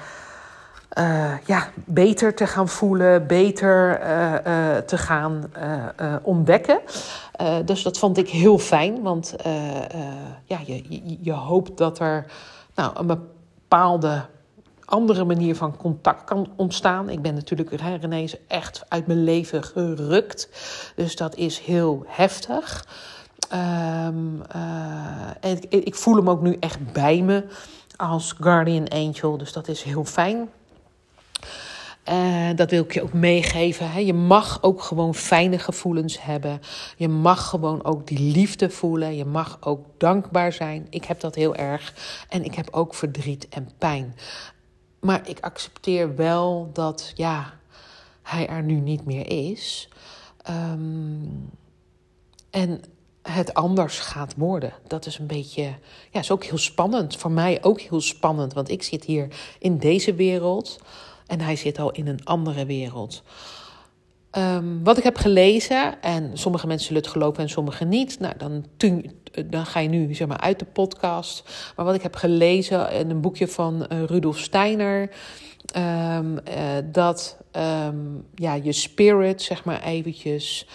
uh, ja, beter te gaan voelen, beter uh, uh, te gaan ontdekken. dus dat vond ik heel fijn, want ja, je, je, je hoopt dat er nou, een bepaalde andere manier van contact kan ontstaan. Ik ben natuurlijk René echt uit mijn leven gerukt. Dus dat is heel heftig. Um, uh, en ik, ik, voel hem ook nu echt bij me als guardian angel. Dus dat is heel fijn. Uh, dat wil ik je ook meegeven. Hè. Je mag ook gewoon fijne gevoelens hebben. Je mag gewoon ook die liefde voelen. Je mag ook dankbaar zijn. Ik heb dat heel erg. En ik heb ook verdriet en pijn. Maar ik accepteer wel dat, ja, hij er nu niet meer is. Um, en het anders gaat worden. Dat is een beetje, ja, is ook heel spannend. Voor mij ook heel spannend, want ik zit hier in deze wereld en hij zit al in een andere wereld. Um, wat ik heb gelezen, en sommige mensen zullen het geloven en sommige niet. Nou, dan, dan ga je nu zeg maar, uit de podcast. Maar wat ik heb gelezen in een boekje van uh, Rudolf Steiner. Um, uh, dat um, ja, je spirit, zeg maar eventjes,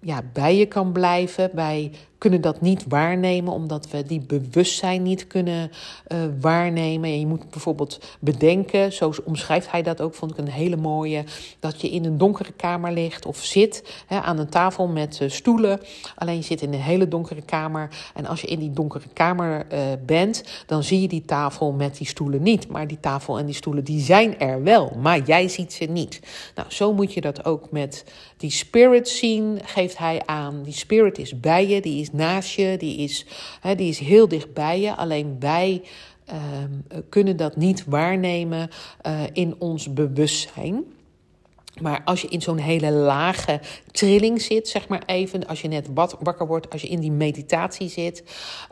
ja, bij je kan blijven. Wij kunnen dat niet waarnemen omdat we die bewustzijn niet kunnen uh, waarnemen. En je moet bijvoorbeeld bedenken, zo omschrijft hij dat ook, vond ik een hele mooie, dat je in een donkere kamer ligt of zit hè, aan een tafel met uh, stoelen. Alleen je zit in een hele donkere kamer. En als je in die donkere kamer uh, bent, dan zie je die tafel met die stoelen niet. Maar die tafel en die stoelen, die zijn er wel, maar jij ziet ze niet. Nou, zo moet je dat ook met die spirit zien, geeft hij aan. Die spirit is bij je, die is naast je, die is, die is heel dicht bij je. Alleen wij uh, kunnen dat niet waarnemen uh, in ons bewustzijn. Maar als je in zo'n hele lage trilling zit, zeg maar even, als je net wakker wordt, als je in die meditatie zit,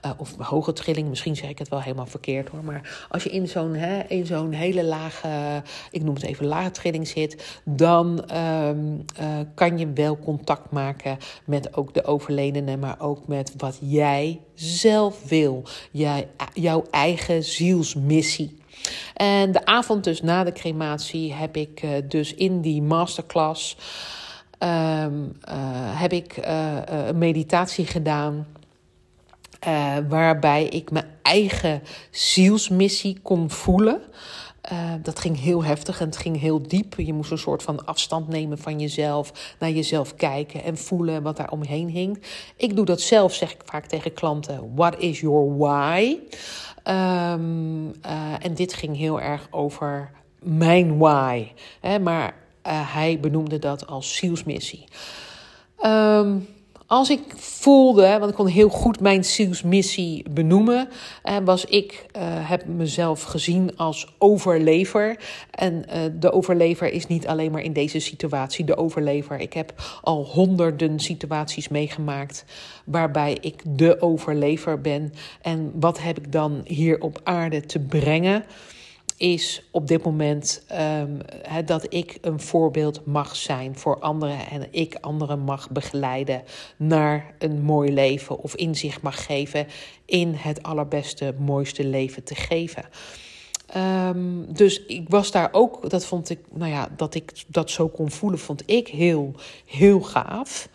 uh, of hoge trilling, misschien zeg ik het wel helemaal verkeerd hoor, maar als je in zo'n, in zo'n hele lage, ik noem het even lage trilling zit, dan um, uh, kan je wel contact maken met ook de overledene, maar ook met wat jij zelf wil, jij, jouw eigen zielsmissie. En de avond dus na de crematie heb ik uh, dus in die masterclass um, uh, heb ik uh, een meditatie gedaan. waarbij ik mijn eigen zielsmissie kon voelen. Dat ging heel heftig en het ging heel diep. Je moest een soort van afstand nemen van jezelf, naar jezelf kijken en voelen wat daar omheen hing. Ik doe dat zelf, zeg ik vaak tegen klanten. What is your why? Um, uh, en dit ging heel erg over mijn why. Hè, maar uh, hij benoemde dat als zielsmissie. Um, Als ik voelde, want ik kon heel goed mijn zielsmissie benoemen, eh, was ik uh, heb mezelf gezien als overlever. En uh, de overlever is niet alleen maar in deze situatie de overlever. Ik heb al honderden situaties meegemaakt waarbij ik de overlever ben. En wat heb ik dan hier op aarde te brengen? Is op dit moment um, dat ik een voorbeeld mag zijn voor anderen en ik anderen mag begeleiden naar een mooi leven of inzicht mag geven in het allerbeste, mooiste leven te geven. Um, dus ik was daar ook, dat vond ik, nou ja, dat ik dat zo kon voelen, vond ik heel, heel gaaf.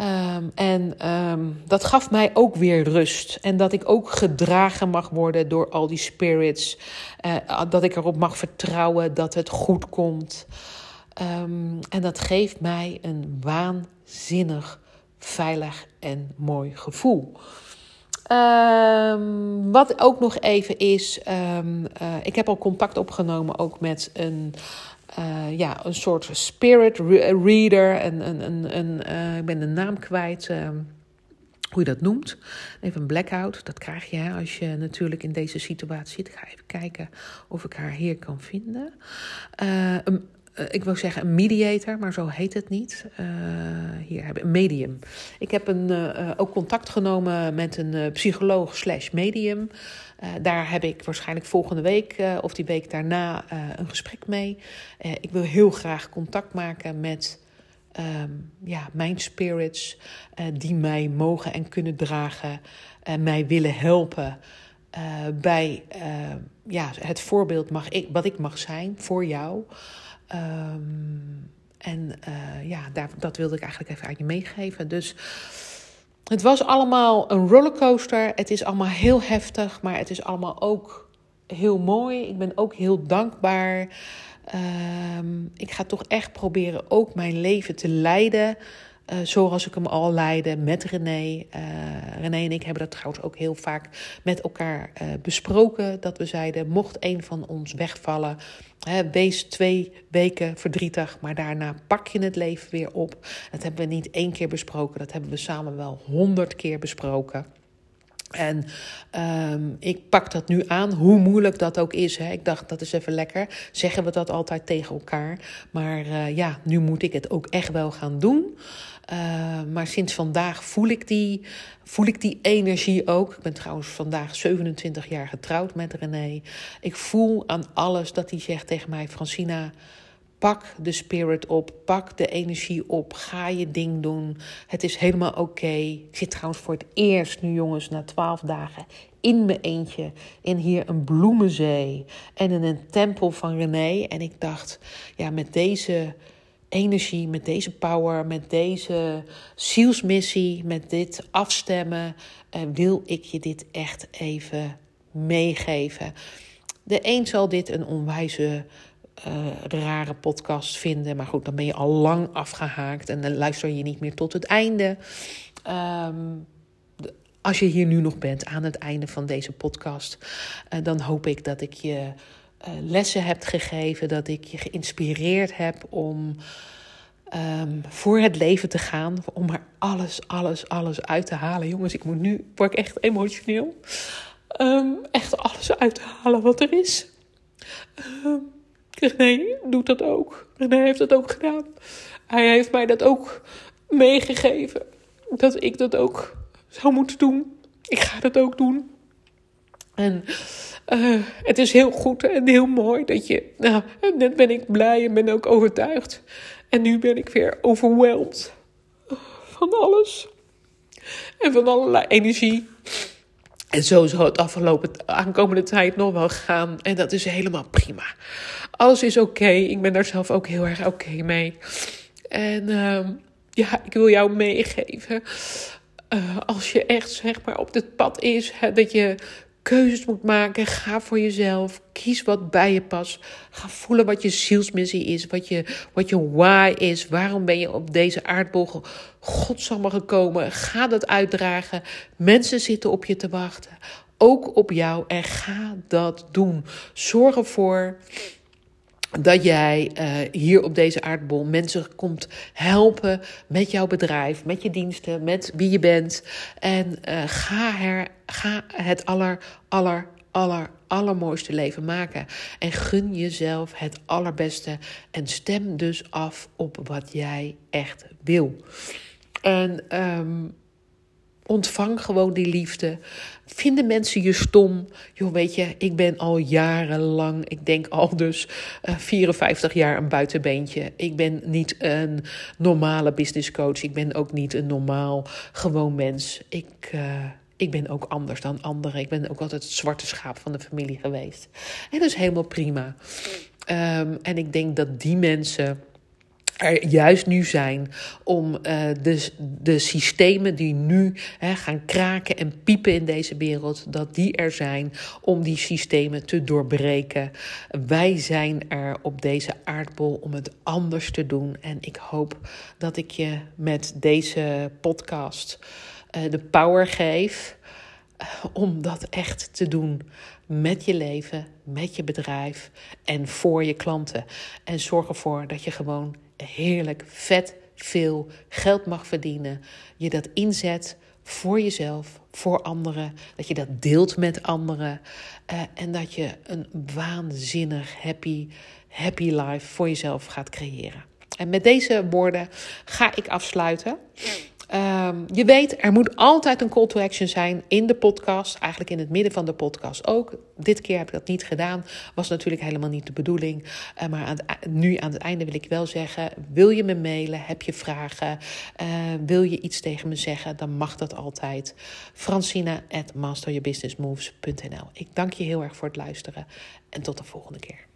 Um, en um, dat gaf mij ook weer rust. En dat ik ook gedragen mag worden door al die spirits. Uh, dat ik erop mag vertrouwen dat het goed komt. Um, en dat geeft mij een waanzinnig, veilig en mooi gevoel. wat ook nog even is, uh, ik heb al contact opgenomen ook met een uh, ja, een soort spirit reader. En, een, een, een, uh, ik ben de naam kwijt. Uh, hoe je dat noemt. Even een blackout. Dat krijg je als je natuurlijk in deze situatie zit. Ik ga even kijken of ik haar hier kan vinden. Een, ik wil zeggen een mediator, maar zo heet het niet. Uh, hier heb ik een medium. Ik heb een, ook contact genomen met een psycholoog slash medium. Daar heb ik waarschijnlijk volgende week of die week daarna een gesprek mee. ik wil heel graag contact maken met um, ja, mijn spirits die mij mogen en kunnen dragen en mij willen helpen. bij ja, het voorbeeld mag ik, wat ik mag zijn voor jou. Um, en ja, daar, dat wilde ik eigenlijk even aan je meegeven. Dus het was allemaal een rollercoaster. Het is allemaal heel heftig, maar het is allemaal ook heel mooi. Ik ben ook heel dankbaar. Um, ik ga toch echt proberen ook mijn leven te leiden uh, zoals ik hem al leidde met René. Uh, René en ik hebben dat trouwens ook heel vaak met elkaar uh, besproken. Dat we zeiden, mocht een van ons wegvallen, hè, wees twee weken verdrietig, maar daarna pak je het leven weer op. Dat hebben we niet één keer besproken, dat hebben we samen wel honderd keer besproken. En um, ik pak dat nu aan, hoe moeilijk dat ook is. Hè. Ik dacht, dat is even lekker. Zeggen we dat altijd tegen elkaar. Maar uh, ja, nu moet ik het ook echt wel gaan doen. Uh, maar sinds vandaag voel ik, die, voel ik die energie ook. Ik ben trouwens vandaag 27 jaar getrouwd met René. Ik voel aan alles dat hij zegt tegen mij: Francina, pak de spirit op, pak de energie op, ga je ding doen. Het is helemaal oké. Ik zit trouwens voor het eerst nu, jongens, na 12 dagen in mijn eentje in hier een bloemenzee en in een tempel van René. En ik dacht, ja, met deze energie, met deze power, met deze zielsmissie, met dit afstemmen, uh, wil ik je dit echt even meegeven. De een zal dit een onwijze uh, rare podcast vinden, maar goed, dan ben je al lang afgehaakt en dan luister je niet meer tot het einde. Um, als je hier nu nog bent aan het einde van deze podcast, uh, dan hoop ik dat ik je uh, lessen hebt gegeven, dat ik je geïnspireerd heb om um, voor het leven te gaan, om er alles, alles, alles uit te halen. Jongens, ik moet nu, word ik echt emotioneel. Um, echt alles uit te halen wat er is. René doet dat ook. René heeft dat ook gedaan. Hij heeft mij dat ook meegegeven. Dat ik dat ook zou moeten doen. Ik ga dat ook doen. En uh, het is heel goed en heel mooi dat je. Nou, net ben ik blij en ben ook overtuigd. En nu ben ik weer overweldigd van alles. En van allerlei energie. En zo zal het afgelopen aankomende tijd nog wel gaan. En dat is helemaal prima. Alles is oké. Ik ben daar zelf ook heel erg oké mee. En uh, ja, ik wil jou meegeven. Uh, als je echt zeg maar op dit pad is, dat je keuzes moet maken. Ga voor jezelf. Kies wat bij je past. Ga voelen wat je zielsmissie is. Wat je, wat je why is. Waarom ben je op deze aardbol godsamme gekomen? Ga dat uitdragen. Mensen zitten op je te wachten. Ook op jou. En ga dat doen. Zorg ervoor dat jij uh, hier op deze aardbol mensen komt helpen met jouw bedrijf, met je diensten, met wie je bent. En uh, ga, her, ga het aller, aller, aller, allermooiste leven maken. En gun jezelf het allerbeste. En stem dus af op wat jij echt wil. En um, ontvang gewoon die liefde. Vinden mensen je stom? Joh, weet je, ik ben al jarenlang, ik denk al dus uh, eh, 54 jaar een buitenbeentje. Ik ben niet een normale business coach. Ik ben ook niet een normaal gewoon mens. Ik. Uh, ik ben ook anders dan anderen. Ik ben ook altijd het zwarte schaap van de familie geweest. En dat is helemaal prima. Um, en ik denk dat die mensen er juist nu zijn om uh, de, de systemen die nu hè, gaan kraken en piepen in deze wereld, dat die er zijn om die systemen te doorbreken. Wij zijn er op deze aardbol om het anders te doen. En ik hoop dat ik je met deze podcast uh, de power geef om dat echt te doen met je leven, met je bedrijf en voor je klanten. En zorg ervoor dat je gewoon heerlijk vet veel geld mag verdienen. Je dat inzet voor jezelf, voor anderen. Dat je dat deelt met anderen. Uh, en dat je een waanzinnig happy, happy life voor jezelf gaat creëren. En met deze woorden ga ik afsluiten. Um, je weet, er moet altijd een call to action zijn in de podcast. Eigenlijk in het midden van de podcast ook. Dit keer heb ik dat niet gedaan. Was natuurlijk helemaal niet de bedoeling. Uh, maar nu aan het einde wil ik wel zeggen: wil je me mailen? Heb je vragen? Uh, wil je iets tegen me zeggen? Dan mag dat altijd. Francina at masteryourbusinessmoves.nl. Ik dank je heel erg voor het luisteren en tot de volgende keer.